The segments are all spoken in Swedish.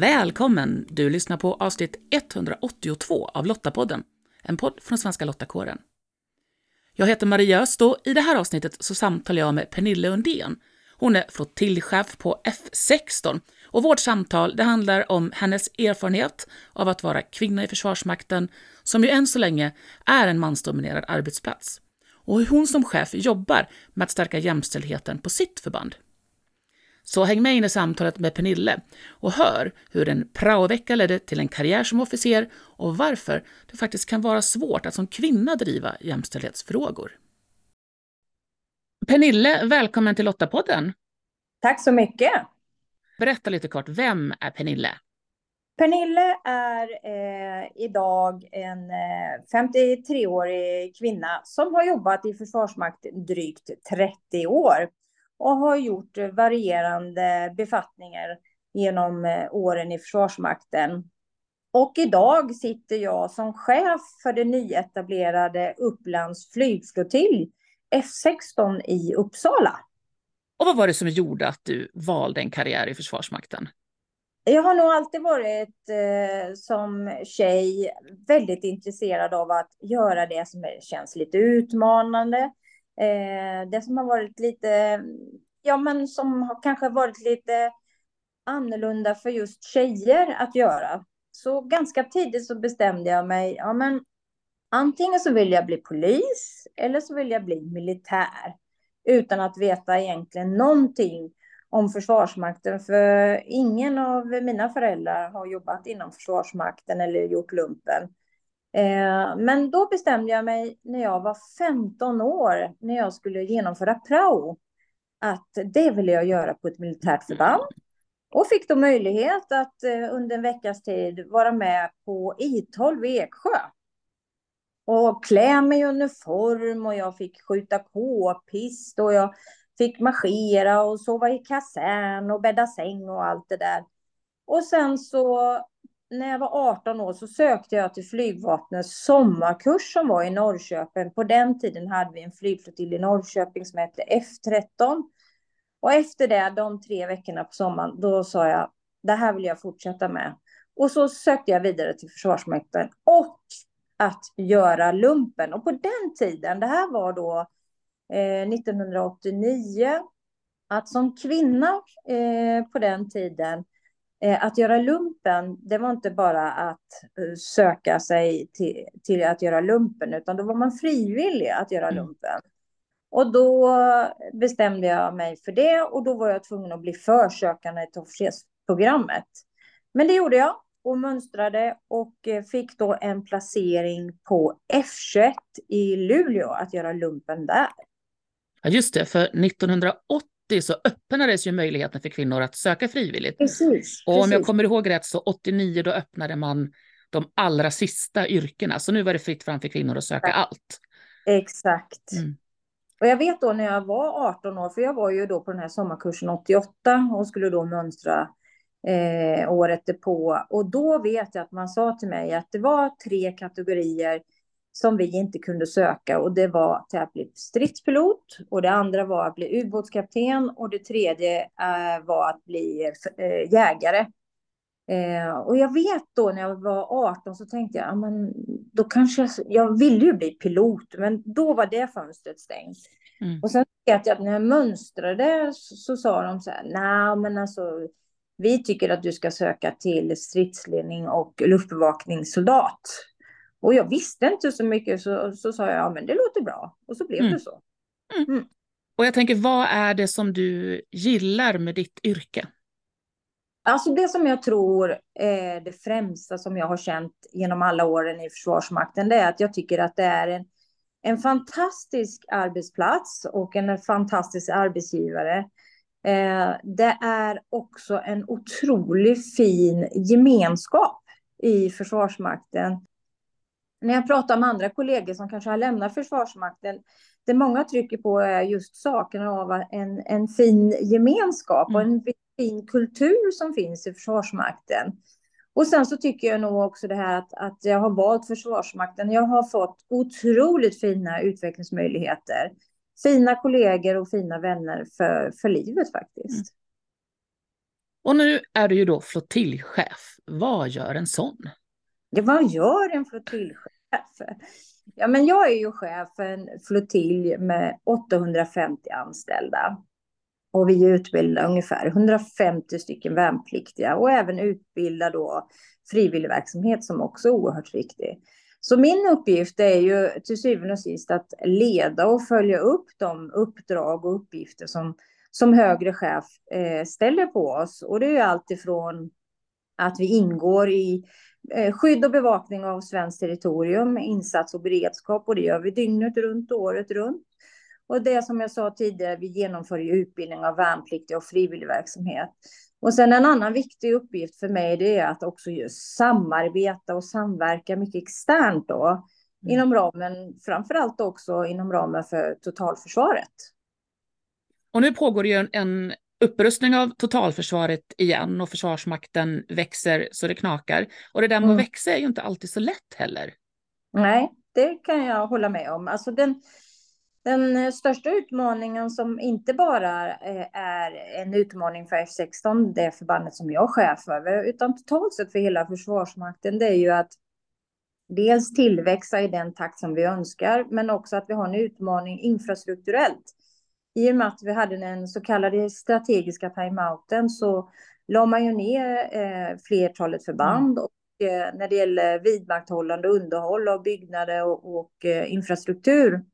Välkommen! Du lyssnar på avsnitt 182 av Lottapodden, en podd från Svenska Lottakåren. Jag heter Maria Öst och i det här avsnittet så samtalar jag med Pernille Undén. Hon är flottiljchef på F16 och vårt samtal det handlar om hennes erfarenhet av att vara kvinna i Försvarsmakten, som ju än så länge är en mansdominerad arbetsplats, och hur hon som chef jobbar med att stärka jämställdheten på sitt förband. Så häng med in i samtalet med Pernille och hör hur en praovecka ledde till en karriär som officer och varför det faktiskt kan vara svårt att som kvinna driva jämställdhetsfrågor. Pernille, välkommen till Lottapodden. Tack så mycket. Berätta lite kort, vem är Pernille? Pernille är eh, idag en eh, 53-årig kvinna som har jobbat i Försvarsmakten drygt 30 år och har gjort varierande befattningar genom eh, åren i Försvarsmakten. Och idag sitter jag som chef för det nyetablerade Upplands flygflottilj F16 i Uppsala. Och vad var det som gjorde att du valde en karriär i Försvarsmakten? Jag har nog alltid varit eh, som tjej väldigt intresserad av att göra det som känns lite utmanande. Eh, det som har varit lite, ja men som har kanske varit lite annorlunda för just tjejer att göra. Så ganska tidigt så bestämde jag mig, ja men antingen så vill jag bli polis eller så vill jag bli militär. Utan att veta egentligen någonting om Försvarsmakten, för ingen av mina föräldrar har jobbat inom Försvarsmakten eller gjort lumpen. Eh, men då bestämde jag mig när jag var 15 år, när jag skulle genomföra prao, att det ville jag göra på ett militärt förband. Och fick då möjlighet att eh, under en veckas tid vara med på I12 i Eksjö. Och klä mig i uniform och jag fick skjuta k-pist och jag fick marschera och sova i kasern och bädda säng och allt det där. Och sen så när jag var 18 år så sökte jag till flygvapnets sommarkurs som var i Norrköping. På den tiden hade vi en flygflottilj i Norrköping som hette F13. Och efter det, de tre veckorna på sommaren, då sa jag, det här vill jag fortsätta med. Och så sökte jag vidare till Försvarsmakten och att göra lumpen. Och på den tiden, det här var då eh, 1989 att som kvinna eh, på den tiden eh, att göra lumpen, det var inte bara att söka sig till, till att göra lumpen, utan då var man frivillig att göra mm. lumpen. Och då bestämde jag mig för det och då var jag tvungen att bli försökande till officersprogrammet. Men det gjorde jag och mönstrade och fick då en placering på F21 i Luleå att göra lumpen där. Ja, just det, för 1980 så öppnades ju möjligheten för kvinnor att söka frivilligt. Precis, och om jag kommer ihåg rätt så 89 då öppnade man de allra sista yrkena, så nu var det fritt fram för kvinnor att söka Exakt. allt. Exakt. Mm. Och jag vet då när jag var 18 år, för jag var ju då på den här sommarkursen 88 och skulle då mönstra eh, året därpå. Och då vet jag att man sa till mig att det var tre kategorier som vi inte kunde söka och det var till att bli stridspilot och det andra var att bli ubåtskapten och det tredje eh, var att bli eh, jägare. Eh, och jag vet då när jag var 18 så tänkte jag, men då kanske jag, jag ville ju bli pilot, men då var det fönstret stängt. Mm. Och sen vet jag att när jag mönstrade så, så sa de så här, nej men alltså vi tycker att du ska söka till stridsledning och luftbevakningssoldat. Och jag visste inte så mycket så, så sa jag, ja men det låter bra. Och så blev mm. det så. Mm. mm. Och jag tänker, vad är det som du gillar med ditt yrke? Alltså det som jag tror är det främsta som jag har känt genom alla åren i Försvarsmakten, det är att jag tycker att det är en, en fantastisk arbetsplats och en fantastisk arbetsgivare. Eh, det är också en otroligt fin gemenskap i Försvarsmakten när jag pratar med andra kollegor som kanske har lämnat Försvarsmakten, det många trycker på är just saken av en, en fin gemenskap och en fin kultur som finns i Försvarsmakten. Och sen så tycker jag nog också det här att, att jag har valt Försvarsmakten. Jag har fått otroligt fina utvecklingsmöjligheter. Fina kollegor och fina vänner för, för livet faktiskt. Och nu är du ju då flottiljchef. Vad gör en sån? Ja, vad gör en flottiljchef? Ja, men jag är ju chef för en flottilj med 850 anställda. Och vi utbildar ungefär 150 stycken värnpliktiga och även utbildar då frivilligverksamhet som också är oerhört viktig. Så min uppgift är ju till syvende och sist att leda och följa upp de uppdrag och uppgifter som, som högre chef eh, ställer på oss. Och det är ju alltifrån att vi ingår i skydd och bevakning av svenskt territorium, insats och beredskap och det gör vi dygnet runt, året runt. Och det som jag sa tidigare, vi genomför ju utbildning av värnpliktiga och frivilligverksamhet. Och sen en annan viktig uppgift för mig det är att också just samarbeta och samverka mycket externt då. Mm. Inom ramen, framförallt också inom ramen för totalförsvaret. Och nu pågår ju en, en upprustning av totalförsvaret igen och Försvarsmakten växer så det knakar. Och det där med mm. att växa är ju inte alltid så lätt heller. Nej, det kan jag hålla med om. Alltså den, den eh, största utmaningen som inte bara eh, är en utmaning för F16, det förbandet som jag är chef över, utan totalt sett för hela Försvarsmakten, det är ju att dels tillväxa i den takt som vi önskar, men också att vi har en utmaning infrastrukturellt. I och med att vi hade den så kallade strategiska timeouten så la man ju ner eh, flertalet förband mm. och eh, när det gäller vidmakthållande underhåll av byggnader och, och eh, infrastruktur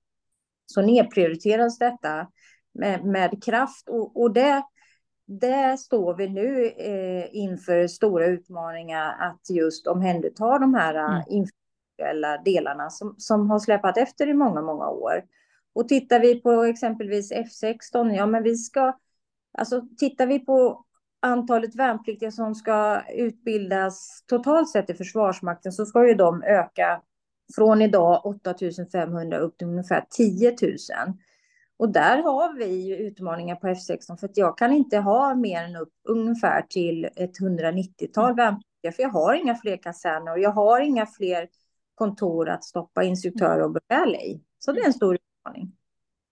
så nedprioriteras detta med, med kraft och, och det, det står vi nu eh, inför stora utmaningar att just omhänderta de här mm. infrastrukturella delarna som, som har släpat efter i många, många år. Och tittar vi på exempelvis F16, ja men vi ska, alltså tittar vi på antalet värnpliktiga som ska utbildas totalt sett i Försvarsmakten så ska ju de öka från idag 8 500 upp till ungefär 10 000. Och där har vi utmaningar på F16 för att jag kan inte ha mer än upp ungefär till ett 190-tal mm. värnpliktiga för jag har inga fler kaserner och jag har inga fler kontor att stoppa instruktörer och befäl i. Så det är en stor utmaning.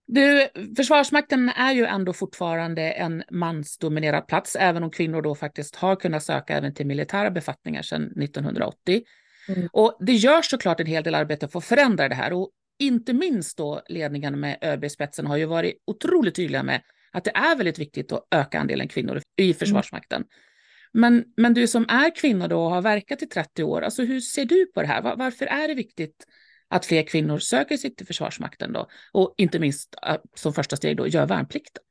Du, Försvarsmakten är ju ändå fortfarande en mansdominerad plats, även om kvinnor då faktiskt har kunnat söka även till militära befattningar sedan 1980. Mm. Och det görs såklart en hel del arbete för att förändra det här och inte minst då ledningen med ÖB spetsen har ju varit otroligt tydliga med att det är väldigt viktigt att öka andelen kvinnor i mm. Försvarsmakten. Mm. Men, men du som är kvinna då och har verkat i 30 år, alltså hur ser du på det här? Var, varför är det viktigt att fler kvinnor söker sig till Försvarsmakten då? Och inte minst äh, som första steg då gör värnplikten?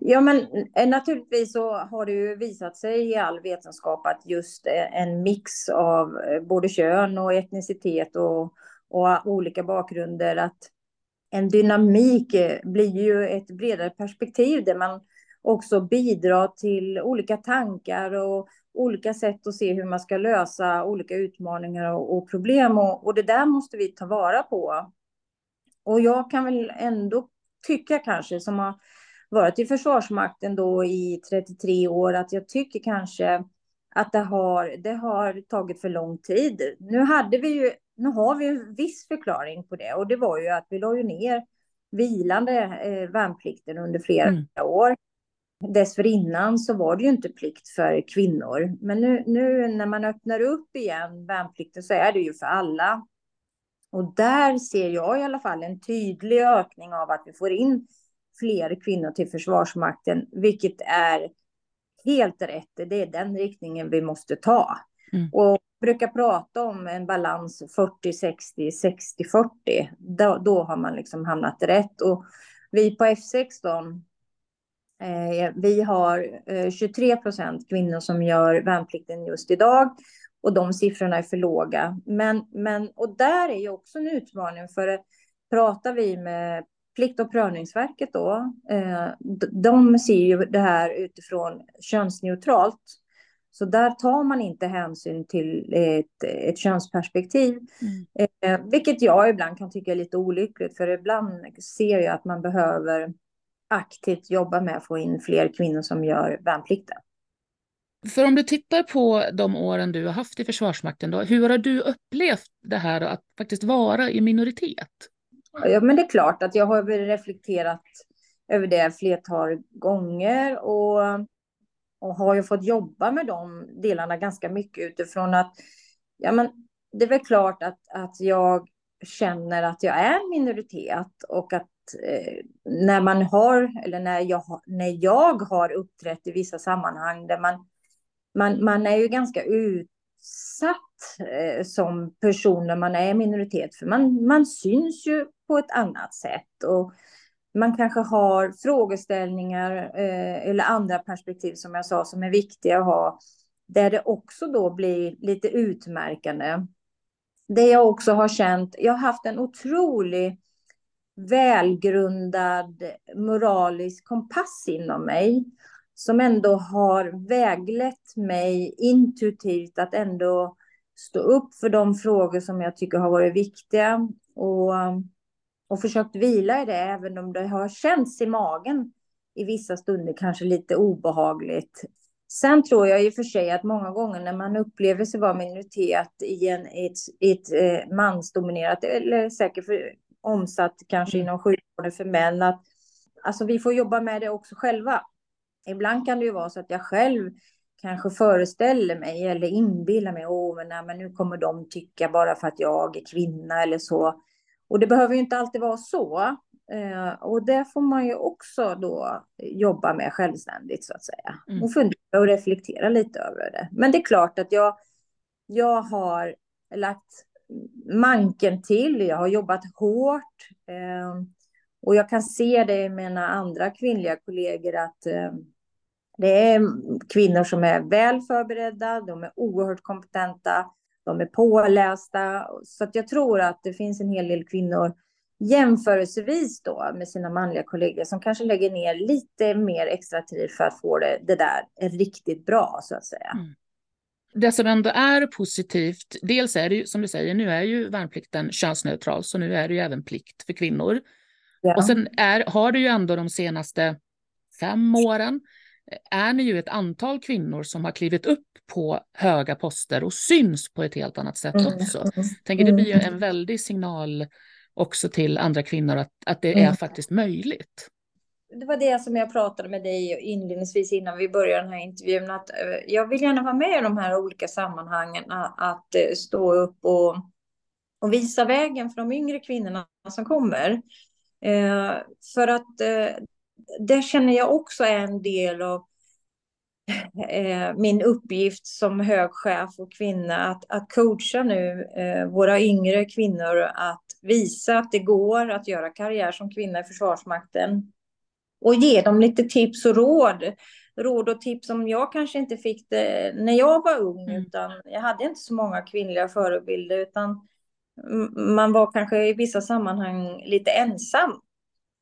Ja, men eh, naturligtvis så har det ju visat sig i all vetenskap att just eh, en mix av eh, både kön och etnicitet och, och ah, olika bakgrunder, att en dynamik blir ju ett bredare perspektiv där man också bidrar till olika tankar och olika sätt att se hur man ska lösa olika utmaningar och, och problem. Och, och det där måste vi ta vara på. Och jag kan väl ändå tycka kanske som har varit i Försvarsmakten då i 33 år, att jag tycker kanske att det har, det har tagit för lång tid. Nu, hade vi ju, nu har vi en viss förklaring på det och det var ju att vi la ju ner vilande eh, värnplikten under flera mm. år. Dessförinnan så var det ju inte plikt för kvinnor. Men nu, nu när man öppnar upp igen värnplikten så är det ju för alla. Och där ser jag i alla fall en tydlig ökning av att vi får in fler kvinnor till Försvarsmakten, vilket är helt rätt. Det är den riktningen vi måste ta. Mm. Och brukar prata om en balans 40-60, 60-40. Då, då har man liksom hamnat rätt. Och vi på F16, eh, vi har eh, 23 procent kvinnor som gör värnplikten just idag. Och de siffrorna är för låga. Men, men, och där är ju också en utmaning. För pratar vi med Plikt och prövningsverket då, eh, de ser ju det här utifrån könsneutralt. Så där tar man inte hänsyn till ett, ett könsperspektiv. Mm. Eh, vilket jag ibland kan tycka är lite olyckligt, för ibland ser jag att man behöver aktivt jobba med att få in fler kvinnor som gör värnplikten. För om du tittar på de åren du har haft i Försvarsmakten, då, hur har du upplevt det här att faktiskt vara i minoritet? Ja, men det är klart att jag har reflekterat över det flertal gånger och och har ju fått jobba med de delarna ganska mycket utifrån att ja, men det är väl klart att, att jag känner att jag är minoritet och att Eh, när man har, eller när jag, när jag har uppträtt i vissa sammanhang där man, man, man är ju ganska utsatt eh, som person när man är minoritet, för man, man syns ju på ett annat sätt och man kanske har frågeställningar eh, eller andra perspektiv som jag sa som är viktiga att ha, där det också då blir lite utmärkande. Det jag också har känt, jag har haft en otrolig välgrundad moralisk kompass inom mig som ändå har väglett mig intuitivt att ändå stå upp för de frågor som jag tycker har varit viktiga och, och försökt vila i det, även om det har känts i magen i vissa stunder kanske lite obehagligt. Sen tror jag i och för sig att många gånger när man upplever sig vara minoritet i, en, i ett, i ett eh, mansdominerat, eller säkert för, omsatt kanske mm. inom sjukvården för män, att alltså, vi får jobba med det också själva. Ibland kan det ju vara så att jag själv kanske föreställer mig eller inbillar mig, åh, men, nej, men nu kommer de tycka bara för att jag är kvinna eller så. Och det behöver ju inte alltid vara så. Eh, och det får man ju också då jobba med självständigt så att säga. Mm. Och fundera och reflektera lite över det. Men det är klart att jag, jag har lagt manken till, jag har jobbat hårt. Eh, och jag kan se det i mina andra kvinnliga kollegor att eh, det är kvinnor som är väl förberedda, de är oerhört kompetenta, de är pålästa. Så att jag tror att det finns en hel del kvinnor jämförelsevis då med sina manliga kollegor som kanske lägger ner lite mer extra tid för att få det, det där riktigt bra så att säga. Mm. Det som ändå är positivt, dels är det ju som du säger, nu är ju värnplikten könsneutral, så nu är det ju även plikt för kvinnor. Ja. Och sen är, har det ju ändå de senaste fem åren är ni ju ett antal kvinnor som har klivit upp på höga poster och syns på ett helt annat sätt mm. också. Mm. Tänker det blir ju en väldig signal också till andra kvinnor att, att det mm. är faktiskt möjligt. Det var det som jag pratade med dig inledningsvis innan vi började den här intervjun. Att eh, jag vill gärna vara med i de här olika sammanhangen. Att eh, stå upp och, och visa vägen för de yngre kvinnorna som kommer. Eh, för att eh, det känner jag också är en del av eh, min uppgift som hög chef och kvinna. Att, att coacha nu eh, våra yngre kvinnor att visa att det går att göra karriär som kvinna i Försvarsmakten. Och ge dem lite tips och råd. Råd och tips som jag kanske inte fick när jag var ung. Mm. Utan jag hade inte så många kvinnliga förebilder. Utan man var kanske i vissa sammanhang lite ensam.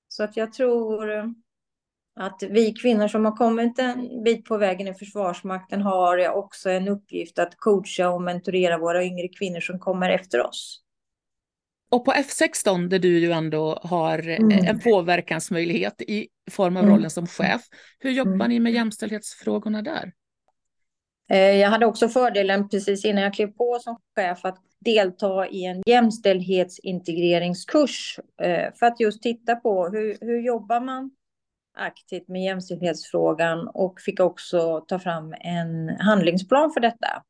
Så att jag tror att vi kvinnor som har kommit en bit på vägen i Försvarsmakten har också en uppgift att coacha och mentorera våra yngre kvinnor som kommer efter oss. Och på F16 där du ju ändå har mm. en påverkansmöjlighet i form av mm. rollen som chef, hur jobbar mm. ni med jämställdhetsfrågorna där? Eh, jag hade också fördelen precis innan jag klev på som chef att delta i en jämställdhetsintegreringskurs eh, för att just titta på hur, hur jobbar man aktivt med jämställdhetsfrågan och fick också ta fram en handlingsplan för detta.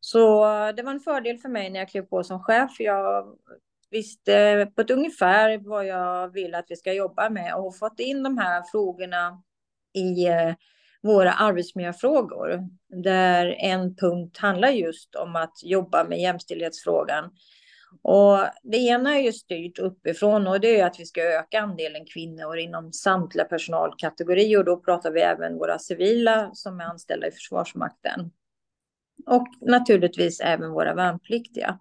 Så det var en fördel för mig när jag klev på som chef. Jag visste eh, på ett ungefär vad jag vill att vi ska jobba med och har fått in de här frågorna i eh, våra arbetsmiljöfrågor. Där en punkt handlar just om att jobba med jämställdhetsfrågan. Och det ena är ju styrt uppifrån och det är att vi ska öka andelen kvinnor inom samtliga personalkategorier och då pratar vi även våra civila som är anställda i Försvarsmakten. Och naturligtvis även våra värnpliktiga.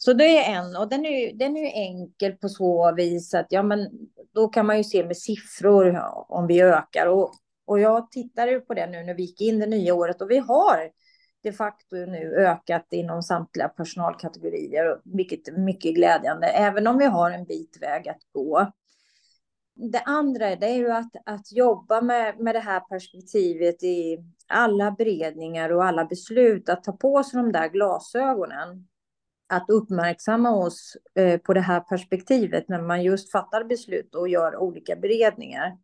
Så det är en, och den är, den är enkel på så vis att ja, men då kan man ju se med siffror om vi ökar. Och, och jag tittar ju på det nu när vi gick in det nya året och vi har de facto nu ökat inom samtliga personalkategorier, vilket är mycket glädjande, även om vi har en bit väg att gå. Det andra det är ju att, att jobba med, med det här perspektivet i alla beredningar och alla beslut, att ta på sig de där glasögonen. Att uppmärksamma oss eh, på det här perspektivet när man just fattar beslut och gör olika beredningar.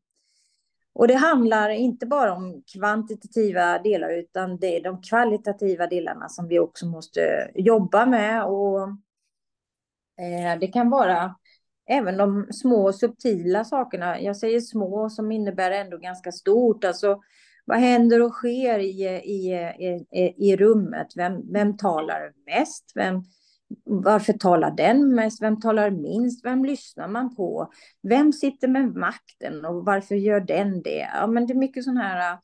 Och det handlar inte bara om kvantitativa delar utan det är de kvalitativa delarna som vi också måste jobba med. Och eh, det kan vara även de små subtila sakerna. Jag säger små som innebär ändå ganska stort. Alltså vad händer och sker i, i, i, i rummet? Vem, vem talar mest? Vem, varför talar den mest? Vem talar minst? Vem lyssnar man på? Vem sitter med makten och varför gör den det? Ja, men det är mycket sådana här äh,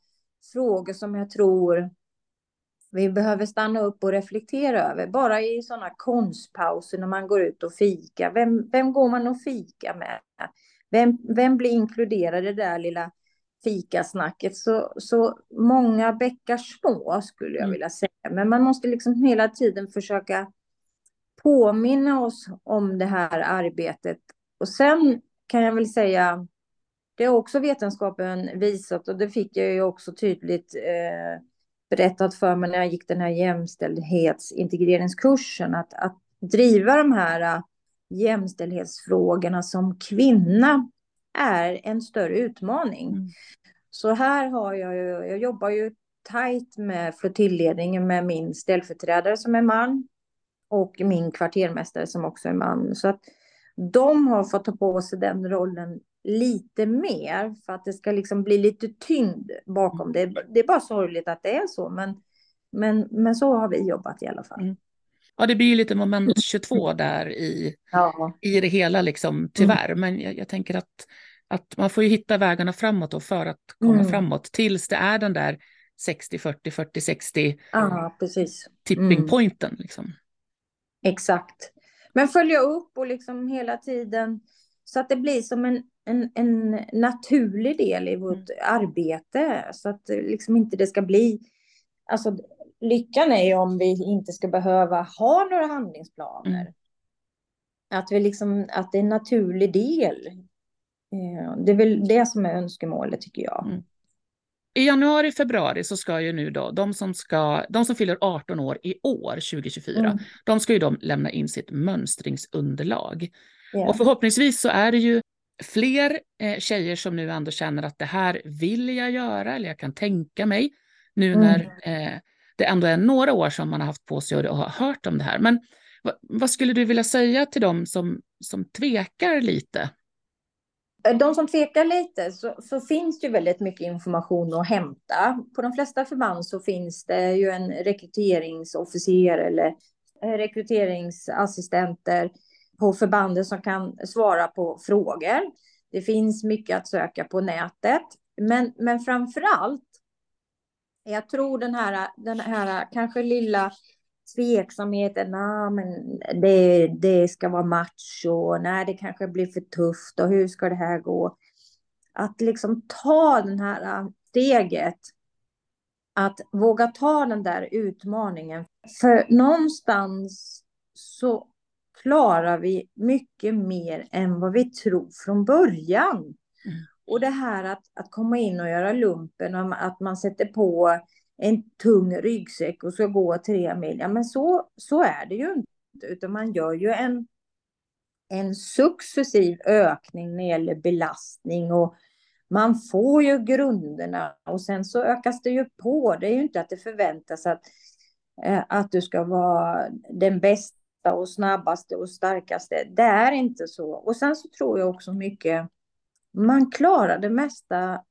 frågor som jag tror vi behöver stanna upp och reflektera över. Bara i sådana konstpauser när man går ut och fika. Vem, vem går man och fika med? Vem, vem blir inkluderad i det där lilla fikasnacket? Så, så många bäckar små skulle jag mm. vilja säga. Men man måste liksom hela tiden försöka påminna oss om det här arbetet. Och sen kan jag väl säga, det har också vetenskapen visat och det fick jag ju också tydligt eh, berättat för mig när jag gick den här jämställdhetsintegreringskursen, att, att driva de här eh, jämställdhetsfrågorna som kvinna är en större utmaning. Mm. Så här har jag ju, jag jobbar ju tajt med flottilledningen med min ställföreträdare som är man och min kvartermästare som också är man. Så att de har fått ta på sig den rollen lite mer för att det ska liksom bli lite tyngd bakom det. Det är bara sorgligt att det är så, men, men, men så har vi jobbat i alla fall. Mm. Ja, det blir ju lite moment 22 där i, ja. i det hela, liksom, tyvärr. Mm. Men jag, jag, tänker att, att man får ju hitta vägarna framåt då för att komma mm. framåt tills det är den där 60, 40, 40, 60 ja, precis. tipping mm. pointen. Liksom. Exakt. Men följa upp och liksom hela tiden så att det blir som en, en, en naturlig del i vårt mm. arbete. Så att liksom inte det ska bli... Alltså, lyckan är ju om vi inte ska behöva ha några handlingsplaner. Mm. Att, vi liksom, att det är en naturlig del. Eh, det är väl det som är önskemålet tycker jag. Mm. I januari, februari så ska ju nu då de som, ska, de som fyller 18 år i år, 2024, mm. de ska ju då lämna in sitt mönstringsunderlag. Yeah. Och förhoppningsvis så är det ju fler eh, tjejer som nu ändå känner att det här vill jag göra eller jag kan tänka mig nu mm. när eh, det ändå är några år som man har haft på sig och har hört om det här. Men vad, vad skulle du vilja säga till dem som, som tvekar lite? Eh, de som tvekar lite så, så, finns det ju väldigt mycket information att hämta. På de flesta förband så finns det ju en rekryteringsofficer eller eh, rekryteringsassistenter på förbanden, som kan svara på frågor. Det finns mycket att söka på nätet. Men, men framför allt, jag tror den här, den här kanske lilla tveksamheten, nah, men det, det ska vara macho, nej det kanske blir för tufft och hur ska det här gå? Att liksom ta den här äh, steget, att våga ta den där utmaningen. För någonstans så klarar vi mycket mer än vad vi tror från början. Mm. Och det här att, att komma in och göra lumpen, att man sätter på en tung ryggsäck och ska gå tre mil. Ja, men så, så är det ju inte, utan man gör ju en, en successiv ökning när det gäller belastning och man får ju grunderna och sen så ökas det ju på. Det är ju inte att det förväntas att, eh, att du ska vara den bästa och snabbaste och starkaste. Det är inte så. Och sen så tror jag också mycket man klarar det mesta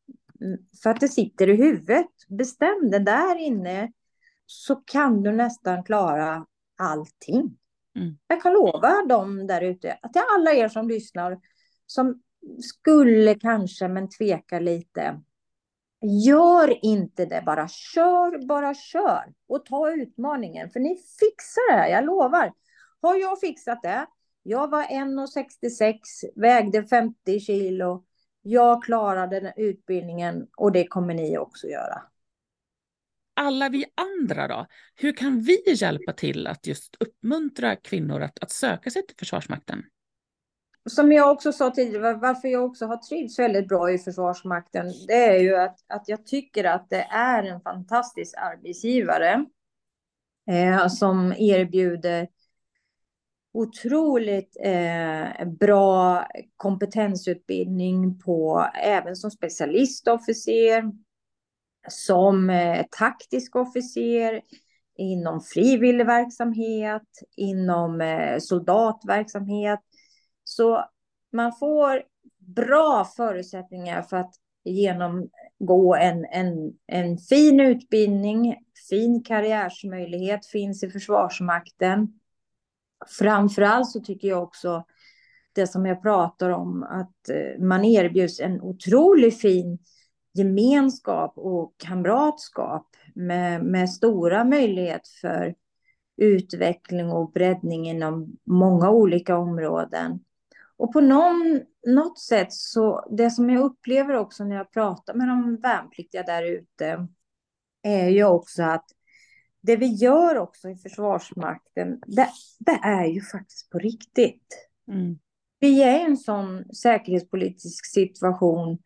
för att det sitter i huvudet. Bestäm det där inne så kan du nästan klara allting. Mm. Jag kan lova dem där ute, till alla er som lyssnar, som skulle kanske men tvekar lite. Gör inte det, bara kör, bara kör och ta utmaningen, för ni fixar det, jag lovar. Har jag fixat det? Jag var 1,66, vägde 50 kilo, jag klarade den utbildningen och det kommer ni också göra. Alla vi andra då? Hur kan vi hjälpa till att just uppmuntra kvinnor att, att söka sig till Försvarsmakten? Som jag också sa tidigare, varför jag också har trivts väldigt bra i Försvarsmakten, det är ju att, att jag tycker att det är en fantastisk arbetsgivare eh, som erbjuder otroligt eh, bra kompetensutbildning på även som specialistofficer, som eh, taktisk officer, inom frivillig verksamhet, inom eh, soldatverksamhet. Så man får bra förutsättningar för att genomgå en, en, en fin utbildning, fin karriärsmöjlighet finns i Försvarsmakten. Framförallt så tycker jag också det som jag pratar om, att eh, man erbjuds en otroligt fin gemenskap och kamratskap med, med stora möjligheter för utveckling och breddning inom många olika områden. Och på någon, något sätt så, det som jag upplever också när jag pratar med de värnpliktiga där ute, är ju också att det vi gör också i Försvarsmakten, det, det är ju faktiskt på riktigt. Mm. Vi är i en sån säkerhetspolitisk situation.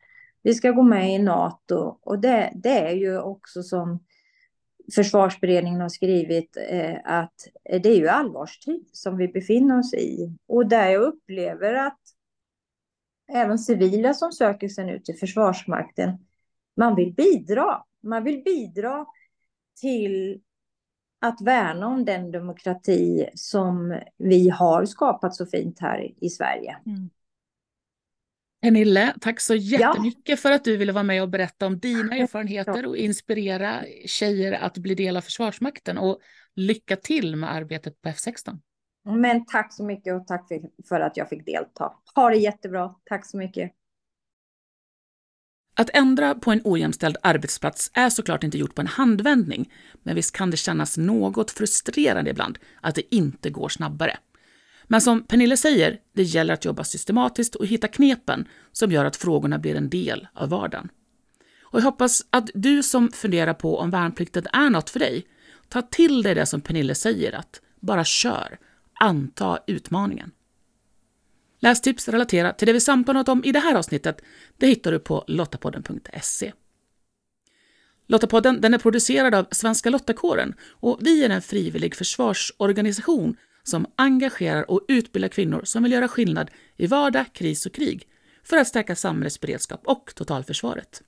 Vi ska gå med i NATO och det, det är ju också som försvarsberedningen har skrivit eh, att det är ju allvarstid som vi befinner oss i. Och där jag upplever att även civila som söker sig nu till Försvarsmakten, man vill bidra. Man vill bidra till att värna om den demokrati som vi har skapat så fint här i Sverige. Mm. Pernille, tack så jättemycket ja. för att du ville vara med och berätta om dina erfarenheter och inspirera tjejer att bli del av Försvarsmakten. Och lycka till med arbetet på F16. Men tack så mycket och tack för att jag fick delta. Ha det jättebra. Tack så mycket. Att ändra på en ojämställd arbetsplats är såklart inte gjort på en handvändning, men visst kan det kännas något frustrerande ibland att det inte går snabbare. Men som Pernille säger, det gäller att jobba systematiskt och hitta knepen som gör att frågorna blir en del av vardagen. Och jag hoppas att du som funderar på om värnplikten är något för dig, tar till dig det som Pernille säger, att bara kör, anta utmaningen. Lästips relaterat till det vi samtalat om i det här avsnittet det hittar du på lottapodden.se. Lottapodden den är producerad av Svenska Lottakåren och vi är en frivillig försvarsorganisation som engagerar och utbildar kvinnor som vill göra skillnad i vardag, kris och krig för att stärka samhällets beredskap och totalförsvaret.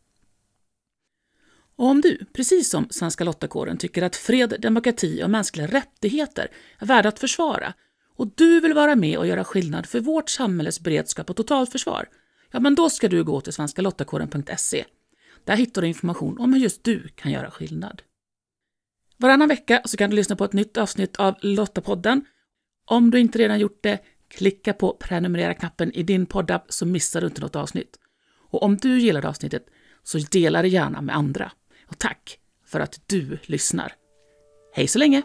Och om du, precis som Svenska Lottakåren, tycker att fred, demokrati och mänskliga rättigheter är värda att försvara och du vill vara med och göra skillnad för vårt samhälles beredskap och totalförsvar, ja men då ska du gå till svenskalottakåren.se. Där hittar du information om hur just du kan göra skillnad. Varannan vecka så kan du lyssna på ett nytt avsnitt av Lottapodden. Om du inte redan gjort det, klicka på prenumerera-knappen i din poddapp så missar du inte något avsnitt. Och om du gillade avsnittet så dela det gärna med andra. Och tack för att du lyssnar. Hej så länge!